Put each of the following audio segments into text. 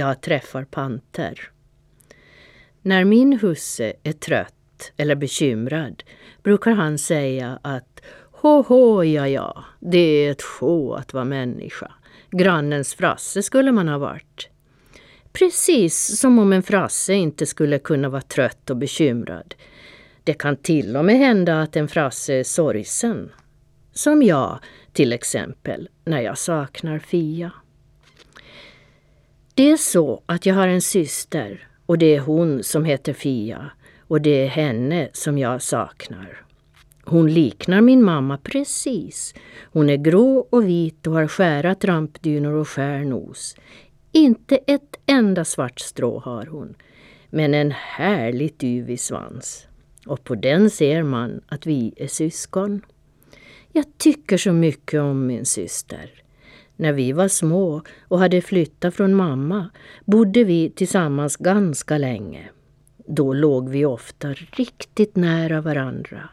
jag träffar panter. När min husse är trött eller bekymrad brukar han säga att Hå, hå, ja, ja, det är ett sjå att vara människa. Grannens frasse skulle man ha varit. Precis som om en frasse inte skulle kunna vara trött och bekymrad. Det kan till och med hända att en frasse är sorgsen. Som jag, till exempel, när jag saknar Fia. Det är så att jag har en syster och det är hon som heter Fia och det är henne som jag saknar. Hon liknar min mamma precis. Hon är grå och vit och har skära trampdynor och skär nos. Inte ett enda svart strå har hon, men en härligt yvig svans. Och på den ser man att vi är syskon. Jag tycker så mycket om min syster. När vi var små och hade flyttat från mamma bodde vi tillsammans ganska länge. Då låg vi ofta riktigt nära varandra.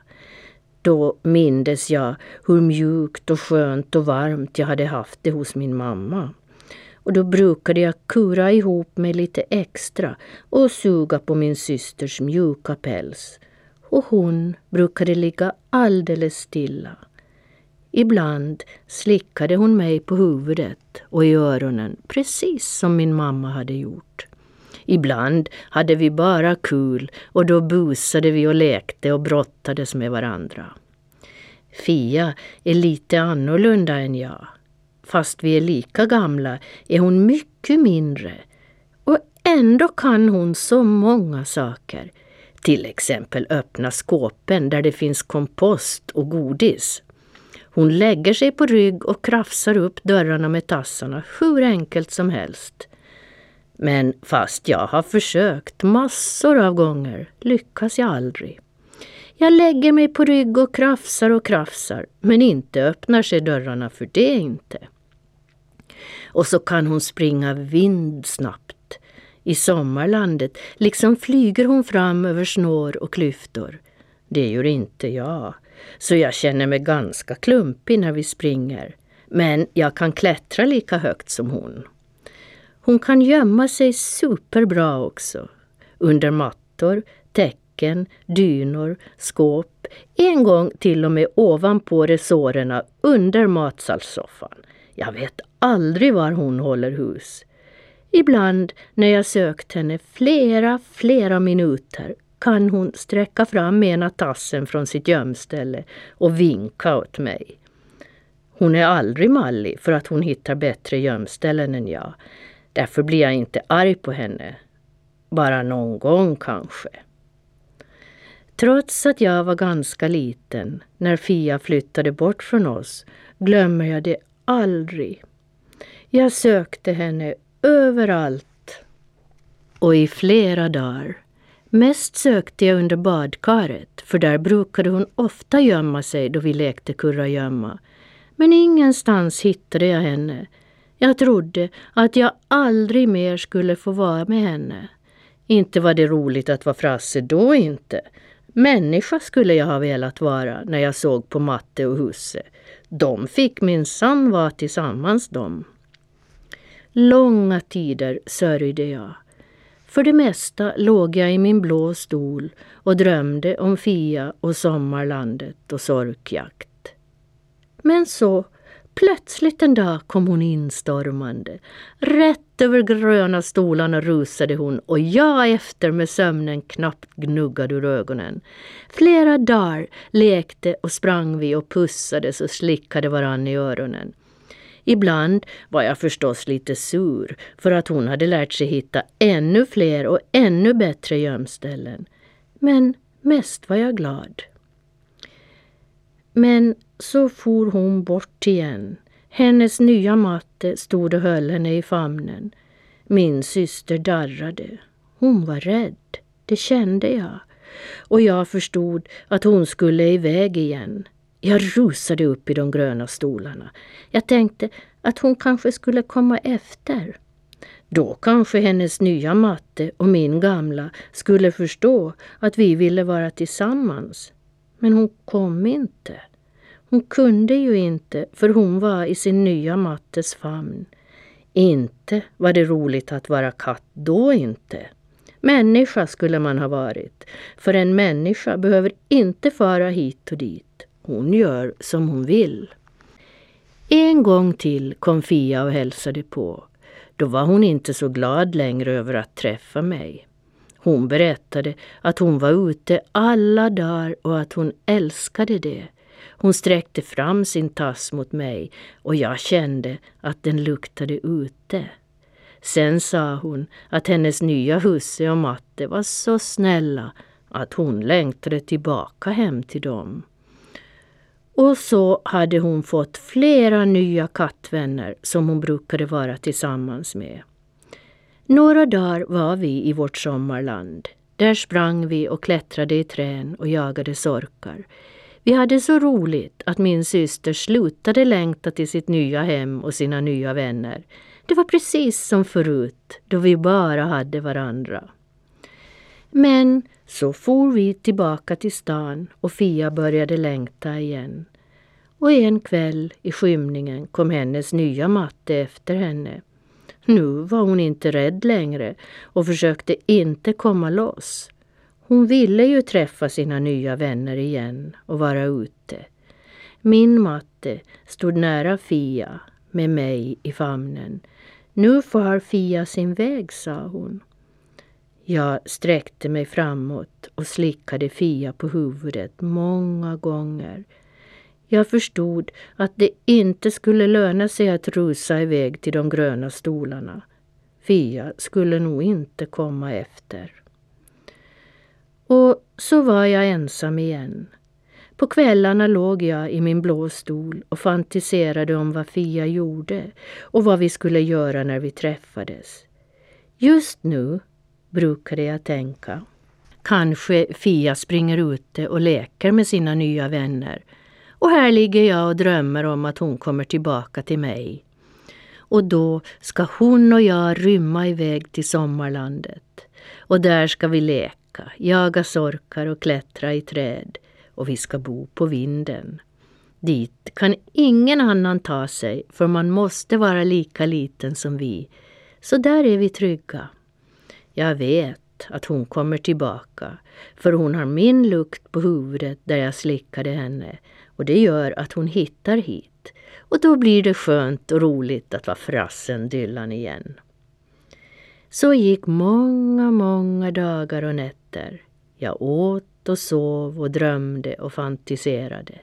Då mindes jag hur mjukt och skönt och varmt jag hade haft det hos min mamma. Och då brukade jag kura ihop mig lite extra och suga på min systers mjuka päls. Och hon brukade ligga alldeles stilla. Ibland slickade hon mig på huvudet och i öronen precis som min mamma hade gjort. Ibland hade vi bara kul och då busade vi och lekte och brottades med varandra. Fia är lite annorlunda än jag. Fast vi är lika gamla är hon mycket mindre. Och ändå kan hon så många saker. Till exempel öppna skåpen där det finns kompost och godis. Hon lägger sig på rygg och krafsar upp dörrarna med tassarna hur enkelt som helst. Men fast jag har försökt massor av gånger lyckas jag aldrig. Jag lägger mig på rygg och krafsar och krafsar, men inte öppnar sig dörrarna för det inte. Och så kan hon springa vindsnabbt. I sommarlandet liksom flyger hon fram över snår och klyftor. Det gör inte jag, så jag känner mig ganska klumpig när vi springer. Men jag kan klättra lika högt som hon. Hon kan gömma sig superbra också. Under mattor, täcken, dynor, skåp. En gång till och med ovanpå resårerna under matsalssoffan. Jag vet aldrig var hon håller hus. Ibland när jag sökt henne flera, flera minuter kan hon sträcka fram ena tassen från sitt gömställe och vinka åt mig. Hon är aldrig mallig för att hon hittar bättre gömställen än jag. Därför blir jag inte arg på henne. Bara någon gång kanske. Trots att jag var ganska liten när Fia flyttade bort från oss glömmer jag det aldrig. Jag sökte henne överallt och i flera dagar. Mest sökte jag under badkaret, för där brukade hon ofta gömma sig då vi lekte kurragömma. Men ingenstans hittade jag henne. Jag trodde att jag aldrig mer skulle få vara med henne. Inte var det roligt att vara frasse då inte. Människa skulle jag ha velat vara när jag såg på matte och husse. De fick minsann vara tillsammans de. Långa tider sörjde jag. För det mesta låg jag i min blå stol och drömde om Fia och sommarlandet och sorkjakt. Men så Plötsligt en dag kom hon instormande. Rätt över gröna stolarna rusade hon och jag efter med sömnen knappt gnuggad ur ögonen. Flera dagar lekte och sprang vi och pussades och slickade varann i öronen. Ibland var jag förstås lite sur för att hon hade lärt sig hitta ännu fler och ännu bättre gömställen. Men mest var jag glad. Men så for hon bort igen. Hennes nya matte stod och höll henne i famnen. Min syster darrade. Hon var rädd, det kände jag. Och jag förstod att hon skulle iväg igen. Jag rusade upp i de gröna stolarna. Jag tänkte att hon kanske skulle komma efter. Då kanske hennes nya matte och min gamla skulle förstå att vi ville vara tillsammans. Men hon kom inte. Hon kunde ju inte, för hon var i sin nya mattes famn. Inte var det roligt att vara katt då inte. Människa skulle man ha varit, för en människa behöver inte fara hit och dit. Hon gör som hon vill. En gång till kom Fia och hälsade på. Då var hon inte så glad längre över att träffa mig. Hon berättade att hon var ute alla dagar och att hon älskade det. Hon sträckte fram sin tass mot mig och jag kände att den luktade ute. Sen sa hon att hennes nya husse och matte var så snälla att hon längtade tillbaka hem till dem. Och så hade hon fått flera nya kattvänner som hon brukade vara tillsammans med. Några dagar var vi i vårt sommarland. Där sprang vi och klättrade i trän och jagade sorkar. Vi hade så roligt att min syster slutade längta till sitt nya hem och sina nya vänner. Det var precis som förut, då vi bara hade varandra. Men så for vi tillbaka till stan och Fia började längta igen. Och en kväll i skymningen kom hennes nya matte efter henne. Nu var hon inte rädd längre och försökte inte komma loss. Hon ville ju träffa sina nya vänner igen och vara ute. Min matte stod nära Fia med mig i famnen. Nu far Fia sin väg, sa hon. Jag sträckte mig framåt och slickade Fia på huvudet många gånger. Jag förstod att det inte skulle löna sig att rusa iväg till de gröna stolarna. Fia skulle nog inte komma efter. Och så var jag ensam igen. På kvällarna låg jag i min blå stol och fantiserade om vad Fia gjorde och vad vi skulle göra när vi träffades. Just nu brukade jag tänka. Kanske Fia springer ute och leker med sina nya vänner. Och här ligger jag och drömmer om att hon kommer tillbaka till mig. Och då ska hon och jag rymma iväg till sommarlandet. Och där ska vi leka, jaga sorkar och klättra i träd. Och vi ska bo på vinden. Dit kan ingen annan ta sig, för man måste vara lika liten som vi. Så där är vi trygga. Jag vet att hon kommer tillbaka, för hon har min lukt på huvudet där jag slickade henne och det gör att hon hittar hit. Och då blir det skönt och roligt att vara frassen Dylan igen. Så gick många, många dagar och nätter. Jag åt och sov och drömde och fantiserade.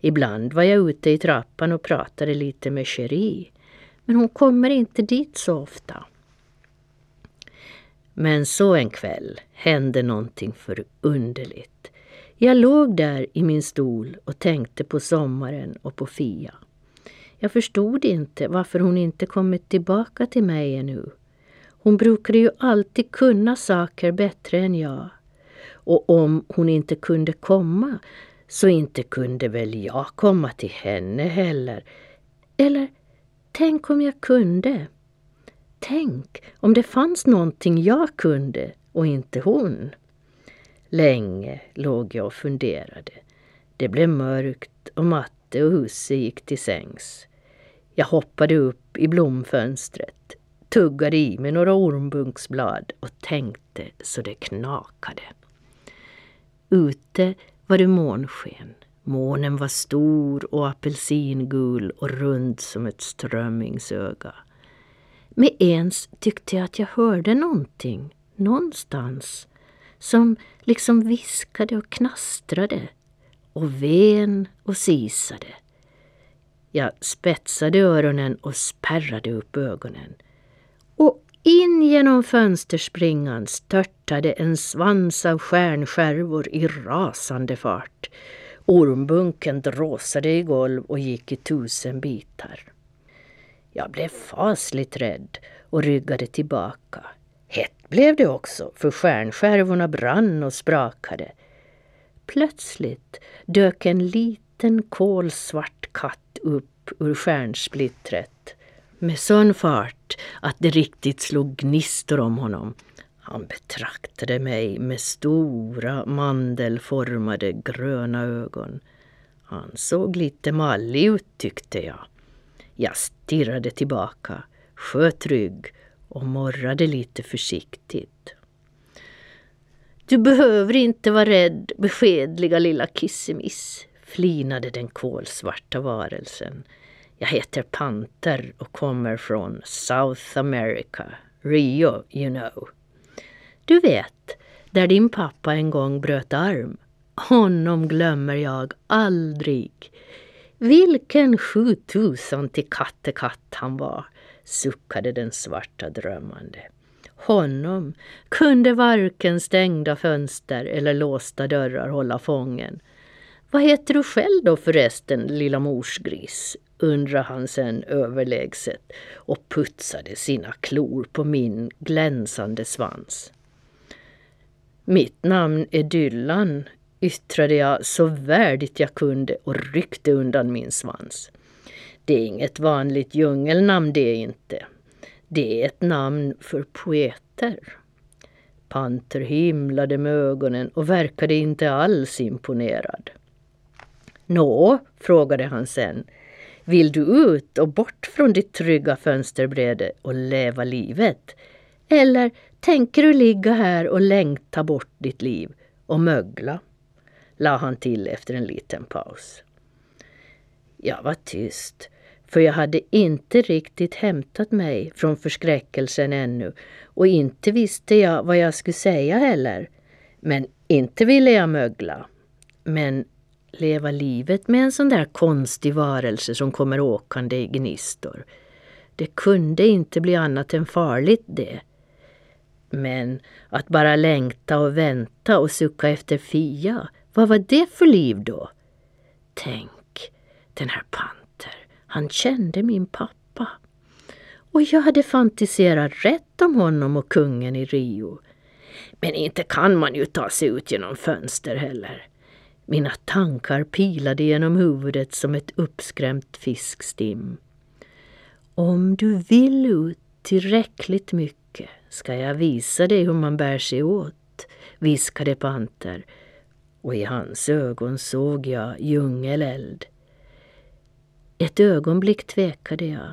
Ibland var jag ute i trappan och pratade lite med Cherie. Men hon kommer inte dit så ofta. Men så en kväll hände någonting förunderligt. Jag låg där i min stol och tänkte på sommaren och på Fia. Jag förstod inte varför hon inte kommit tillbaka till mig ännu. Hon brukade ju alltid kunna saker bättre än jag. Och om hon inte kunde komma så inte kunde väl jag komma till henne heller. Eller tänk om jag kunde? Tänk om det fanns någonting jag kunde och inte hon. Länge låg jag och funderade. Det blev mörkt och matte och husse gick till sängs. Jag hoppade upp i blomfönstret, tuggade i mig några ormbunksblad och tänkte så det knakade. Ute var det månsken. Månen var stor och apelsingul och rund som ett strömmingsöga. Med ens tyckte jag att jag hörde någonting, någonstans, som liksom viskade och knastrade och ven och sisade. Jag spetsade öronen och spärrade upp ögonen. Och in genom fönsterspringan störtade en svans av stjärnskärvor i rasande fart. Ormbunken dråsade i golv och gick i tusen bitar. Jag blev fasligt rädd och ryggade tillbaka. Hett blev det också, för stjärnskärvorna brann och sprakade. Plötsligt dök en liten kolsvart katt upp ur stjärnsplittret med sån fart att det riktigt slog gnistor om honom. Han betraktade mig med stora mandelformade gröna ögon. Han såg lite mallig ut tyckte jag. Jag stirrade tillbaka. sjötrygg och morrade lite försiktigt. Du behöver inte vara rädd, beskedliga lilla kissemiss, flinade den kolsvarta varelsen. Jag heter Panter och kommer från South America, Rio, you know. Du vet, där din pappa en gång bröt arm. Honom glömmer jag aldrig. Vilken sjutusan till kattekatt han var, suckade den svarta drömmande. Honom kunde varken stängda fönster eller låsta dörrar hålla fången. Vad heter du själv då förresten, lilla morsgris? undrade han sen överlägset och putsade sina klor på min glänsande svans. Mitt namn är Dylan yttrade jag så värdigt jag kunde och ryckte undan min svans. Det är inget vanligt djungelnamn det är inte. Det är ett namn för poeter. Panter himlade med ögonen och verkade inte alls imponerad. Nå, frågade han sen, vill du ut och bort från ditt trygga fönsterbräde och leva livet? Eller tänker du ligga här och längta bort ditt liv och mögla? La han till efter en liten paus. Jag var tyst, för jag hade inte riktigt hämtat mig från förskräckelsen ännu och inte visste jag vad jag skulle säga heller. Men inte ville jag mögla. Men leva livet med en sån där konstig varelse som kommer åkande i gnistor. Det kunde inte bli annat än farligt det. Men att bara längta och vänta och sucka efter Fia, vad var det för liv då? Tänk, den här Panter, han kände min pappa. Och jag hade fantiserat rätt om honom och kungen i Rio. Men inte kan man ju ta sig ut genom fönster heller. Mina tankar pilade genom huvudet som ett uppskrämt fiskstim. Om du vill ut tillräckligt mycket ska jag visa dig hur man bär sig åt, viskade Panter och i hans ögon såg jag djungeleld. Ett ögonblick tvekade jag.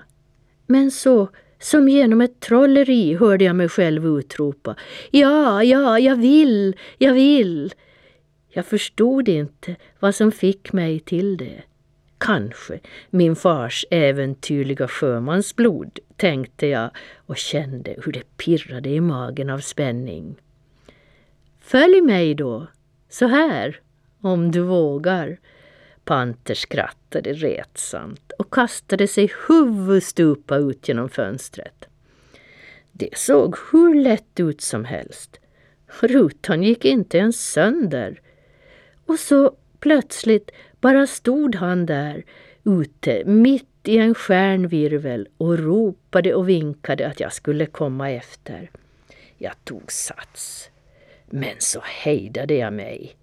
Men så, som genom ett trolleri, hörde jag mig själv utropa. Ja, ja, jag vill, jag vill. Jag förstod inte vad som fick mig till det. Kanske min fars äventyrliga sjömansblod, tänkte jag och kände hur det pirrade i magen av spänning. Följ mig då, så här, om du vågar. Panter skrattade retsamt och kastade sig huvudstupa ut genom fönstret. Det såg hur lätt ut som helst. Rutan gick inte ens sönder. Och så plötsligt bara stod han där ute mitt i en stjärnvirvel och ropade och vinkade att jag skulle komma efter. Jag tog sats. Men så hejdade jag mig.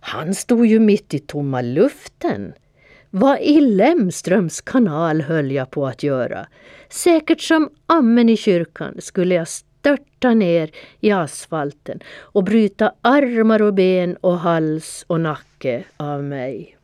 Han stod ju mitt i tomma luften. Vad i Lemströms kanal höll jag på att göra? Säkert som amen i kyrkan skulle jag störta ner i asfalten och bryta armar och ben och hals och nacke av mig.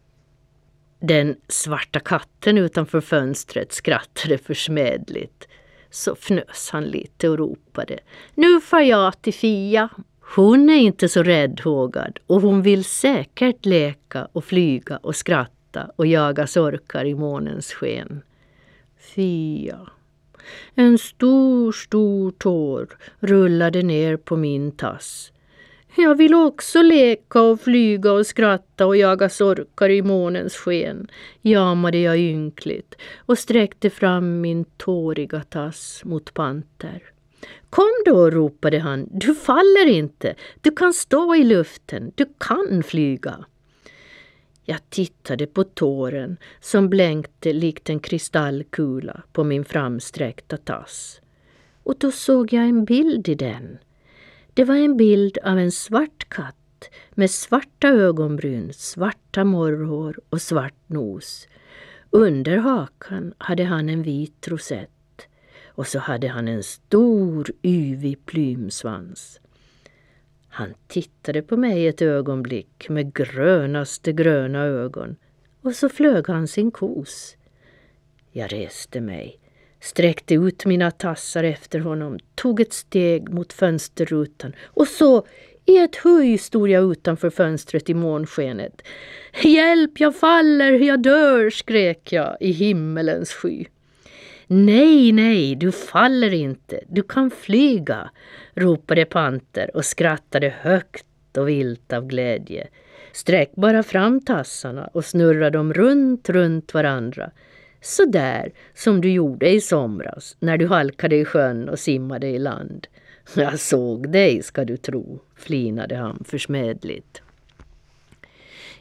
Den svarta katten utanför fönstret skrattade försmädligt. Så fnös han lite och ropade. Nu far jag till Fia. Hon är inte så räddhågad och hon vill säkert leka och flyga och skratta och jaga sorkar i månens sken. Fia. En stor, stor tår rullade ner på min tass. Jag vill också leka och flyga och skratta och jaga sorkar i månens sken, jamade jag ynkligt och sträckte fram min tåriga tass mot Panter. Kom då, ropade han. Du faller inte. Du kan stå i luften. Du kan flyga. Jag tittade på tåren som blänkte likt en kristallkula på min framsträckta tass. Och då såg jag en bild i den. Det var en bild av en svart katt med svarta ögonbryn, svarta morrhår och svart nos. Under hakan hade han en vit rosett och så hade han en stor yvig plymsvans. Han tittade på mig ett ögonblick med grönaste gröna ögon och så flög han sin kos. Jag reste mig, sträckte ut mina tassar efter honom, tog ett steg mot fönsterrutan och så i ett höj stod jag utanför fönstret i månskenet. Hjälp, jag faller, jag dör, skrek jag i himmelens sky. Nej, nej, du faller inte, du kan flyga, ropade Panter och skrattade högt och vilt av glädje. Sträck bara fram tassarna och snurra dem runt, runt varandra. Så där som du gjorde i somras när du halkade i sjön och simmade i land. Jag såg dig, ska du tro, flinade han försmädligt.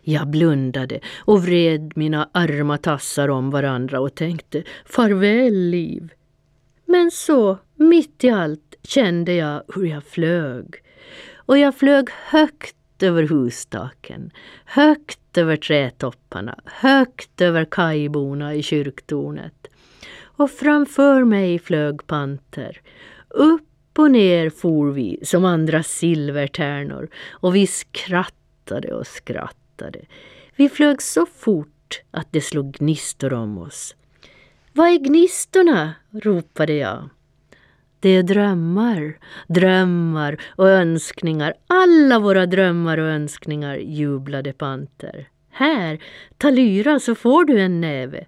Jag blundade och vred mina arma tassar om varandra och tänkte farväl liv. Men så, mitt i allt, kände jag hur jag flög. Och jag flög högt över hustaken, högt över trädtopparna, högt över kajborna i kyrktornet. Och framför mig flög panter. Upp och ner for vi som andra silvertärnor och vi skrattade och skrattade. Vi flög så fort att det slog gnistor om oss. Vad är gnistorna? ropade jag. Det är drömmar, drömmar och önskningar. Alla våra drömmar och önskningar, jublade Panter. Här, ta lyra så får du en näve.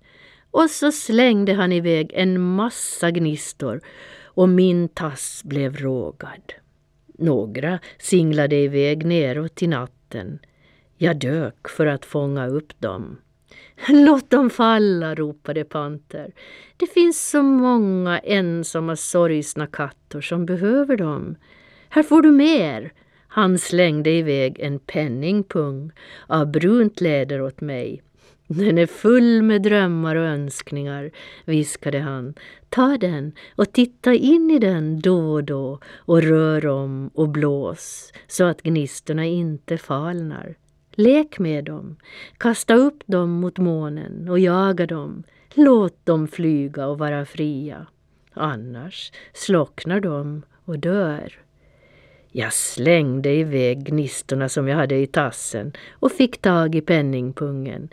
Och så slängde han iväg en massa gnistor och min tass blev rågad. Några singlade iväg neråt i natten. Jag dök för att fånga upp dem. Låt dem falla, ropade Panter. Det finns så många ensamma sorgsna katter som behöver dem. Här får du mer. Han slängde iväg en penningpung av brunt läder åt mig. Den är full med drömmar och önskningar, viskade han. Ta den och titta in i den då och då och rör om och blås så att gnistorna inte falnar. Lek med dem, kasta upp dem mot månen och jaga dem. Låt dem flyga och vara fria. Annars slocknar de och dör. Jag slängde iväg gnistorna som jag hade i tassen och fick tag i penningpungen.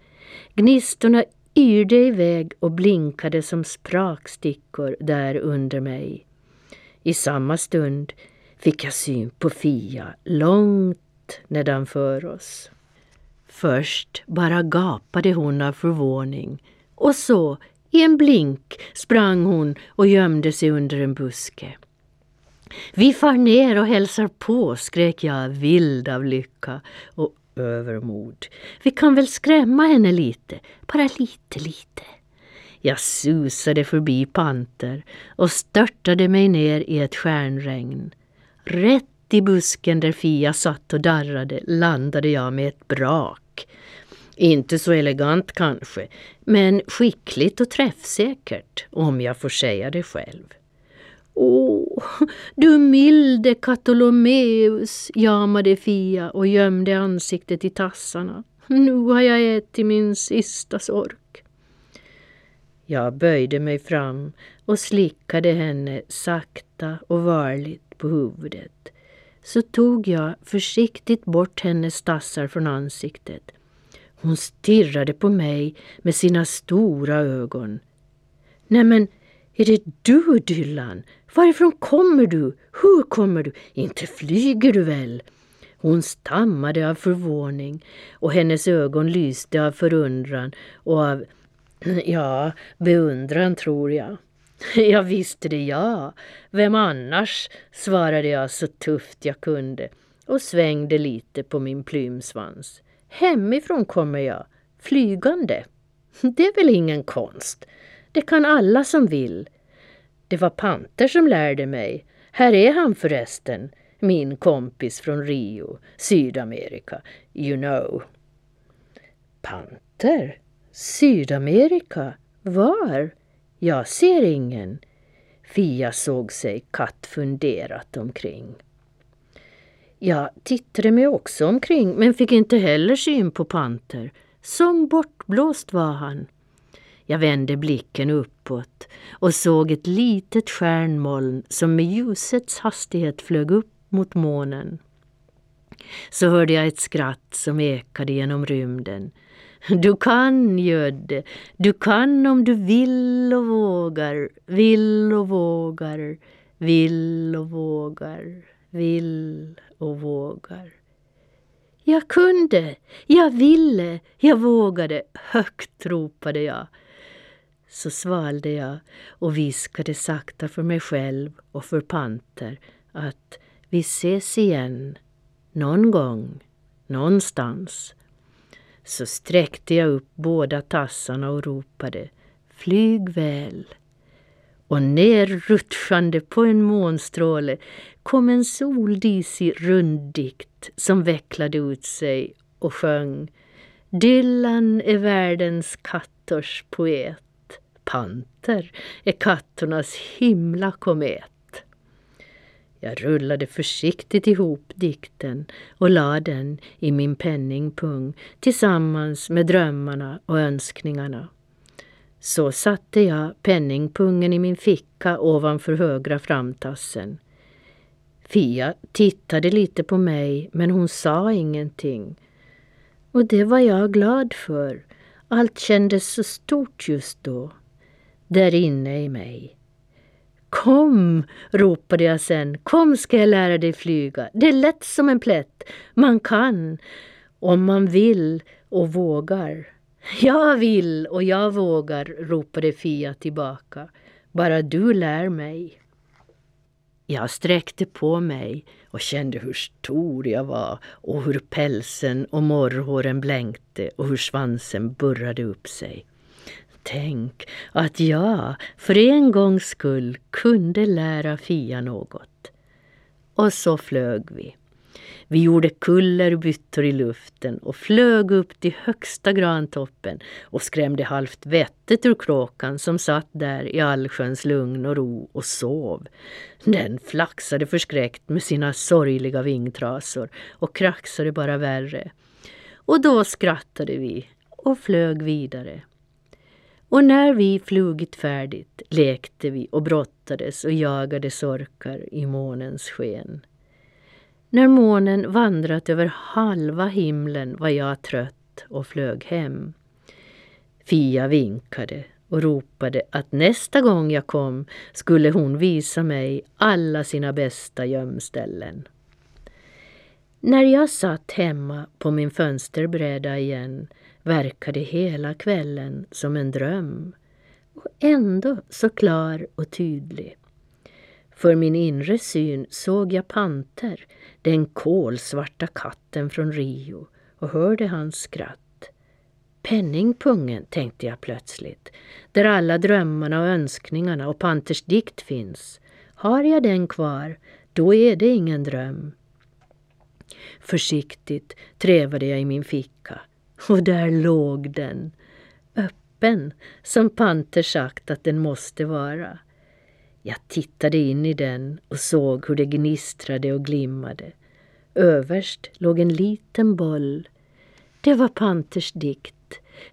Gnistorna yrde iväg och blinkade som sprakstickor där under mig. I samma stund fick jag syn på Fia långt nedanför oss. Först bara gapade hon av förvåning och så, i en blink, sprang hon och gömde sig under en buske. Vi far ner och hälsar på, skrek jag vild av lycka och övermod. Vi kan väl skrämma henne lite, bara lite, lite. Jag susade förbi Panter och störtade mig ner i ett stjärnregn. Rätt i busken där Fia satt och darrade landade jag med ett brak. Inte så elegant kanske, men skickligt och träffsäkert, om jag får säga det själv. Åh, du milde Katolomeus, jamade Fia och gömde ansiktet i tassarna. Nu har jag ätit min sista sork. Jag böjde mig fram och slickade henne sakta och varligt på huvudet. Så tog jag försiktigt bort hennes tassar från ansiktet hon stirrade på mig med sina stora ögon. Nämen, är det du Dylan? Varifrån kommer du? Hur kommer du? Inte flyger du väl? Hon stammade av förvåning och hennes ögon lyste av förundran och av, ja, beundran tror jag. Jag visste det, jag. Vem annars? svarade jag så tufft jag kunde och svängde lite på min plymsvans. Hemifrån kommer jag, flygande. Det är väl ingen konst. Det kan alla som vill. Det var Panter som lärde mig. Här är han förresten, min kompis från Rio, Sydamerika, you know. Panter? Sydamerika? Var? Jag ser ingen. Fia såg sig kattfunderat omkring. Jag tittade mig också omkring men fick inte heller syn på Panter. Som bortblåst var han. Jag vände blicken uppåt och såg ett litet stjärnmoln som med ljusets hastighet flög upp mot månen. Så hörde jag ett skratt som ekade genom rymden. Du kan, Gödde. Du kan om du vill och vågar, vill och vågar, vill och vågar, vill och vågar. Jag kunde, jag ville, jag vågade, högt ropade jag. Så svalde jag och viskade sakta för mig själv och för Panter att vi ses igen, någon gång, någonstans. Så sträckte jag upp båda tassarna och ropade Flyg väl. Och nerrutschande på en månstråle kom en soldisig runddikt som vecklade ut sig och sjöng Dylan är världens kattors poet. Panter är katternas himla komet. Jag rullade försiktigt ihop dikten och lade den i min penningpung tillsammans med drömmarna och önskningarna. Så satte jag penningpungen i min ficka ovanför högra framtassen. Fia tittade lite på mig men hon sa ingenting. Och det var jag glad för. Allt kändes så stort just då. Där inne i mig. Kom, ropade jag sen. Kom ska jag lära dig flyga. Det är lätt som en plätt. Man kan, om man vill och vågar. Jag vill och jag vågar, ropade Fia tillbaka. Bara du lär mig. Jag sträckte på mig och kände hur stor jag var och hur pälsen och morrhåren blänkte och hur svansen burrade upp sig. Tänk att jag för en gångs skull kunde lära Fia något. Och så flög vi. Vi gjorde kullerbyttor i luften och flög upp till högsta grantoppen och skrämde halvt vettet ur kråkan som satt där i allsköns lugn och ro och sov. Den flaxade förskräckt med sina sorgliga vingtrasor och kraxade bara värre. Och då skrattade vi och flög vidare. Och när vi flugit färdigt lekte vi och brottades och jagade sorkar i månens sken. När månen vandrat över halva himlen var jag trött och flög hem. Fia vinkade och ropade att nästa gång jag kom skulle hon visa mig alla sina bästa gömställen. När jag satt hemma på min fönsterbräda igen verkade hela kvällen som en dröm och ändå så klar och tydlig. För min inre syn såg jag Panter, den kolsvarta katten från Rio och hörde hans skratt. Penningpungen, tänkte jag plötsligt, där alla drömmarna och önskningarna och Panters dikt finns. Har jag den kvar, då är det ingen dröm. Försiktigt trevade jag i min ficka och där låg den, öppen, som Panter sagt att den måste vara. Jag tittade in i den och såg hur det gnistrade och glimmade. Överst låg en liten boll. Det var Panters dikt.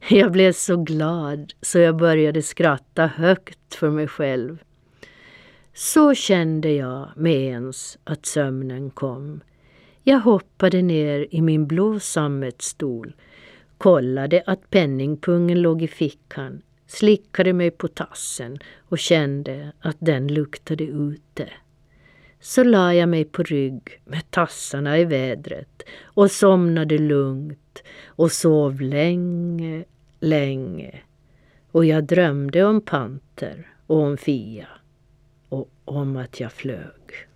Jag blev så glad så jag började skratta högt för mig själv. Så kände jag med ens att sömnen kom. Jag hoppade ner i min blå sammetsstol kollade att penningpungen låg i fickan, slickade mig på tassen och kände att den luktade ute. Så la jag mig på rygg med tassarna i vädret och somnade lugnt och sov länge, länge. Och jag drömde om Panter och om Fia och om att jag flög.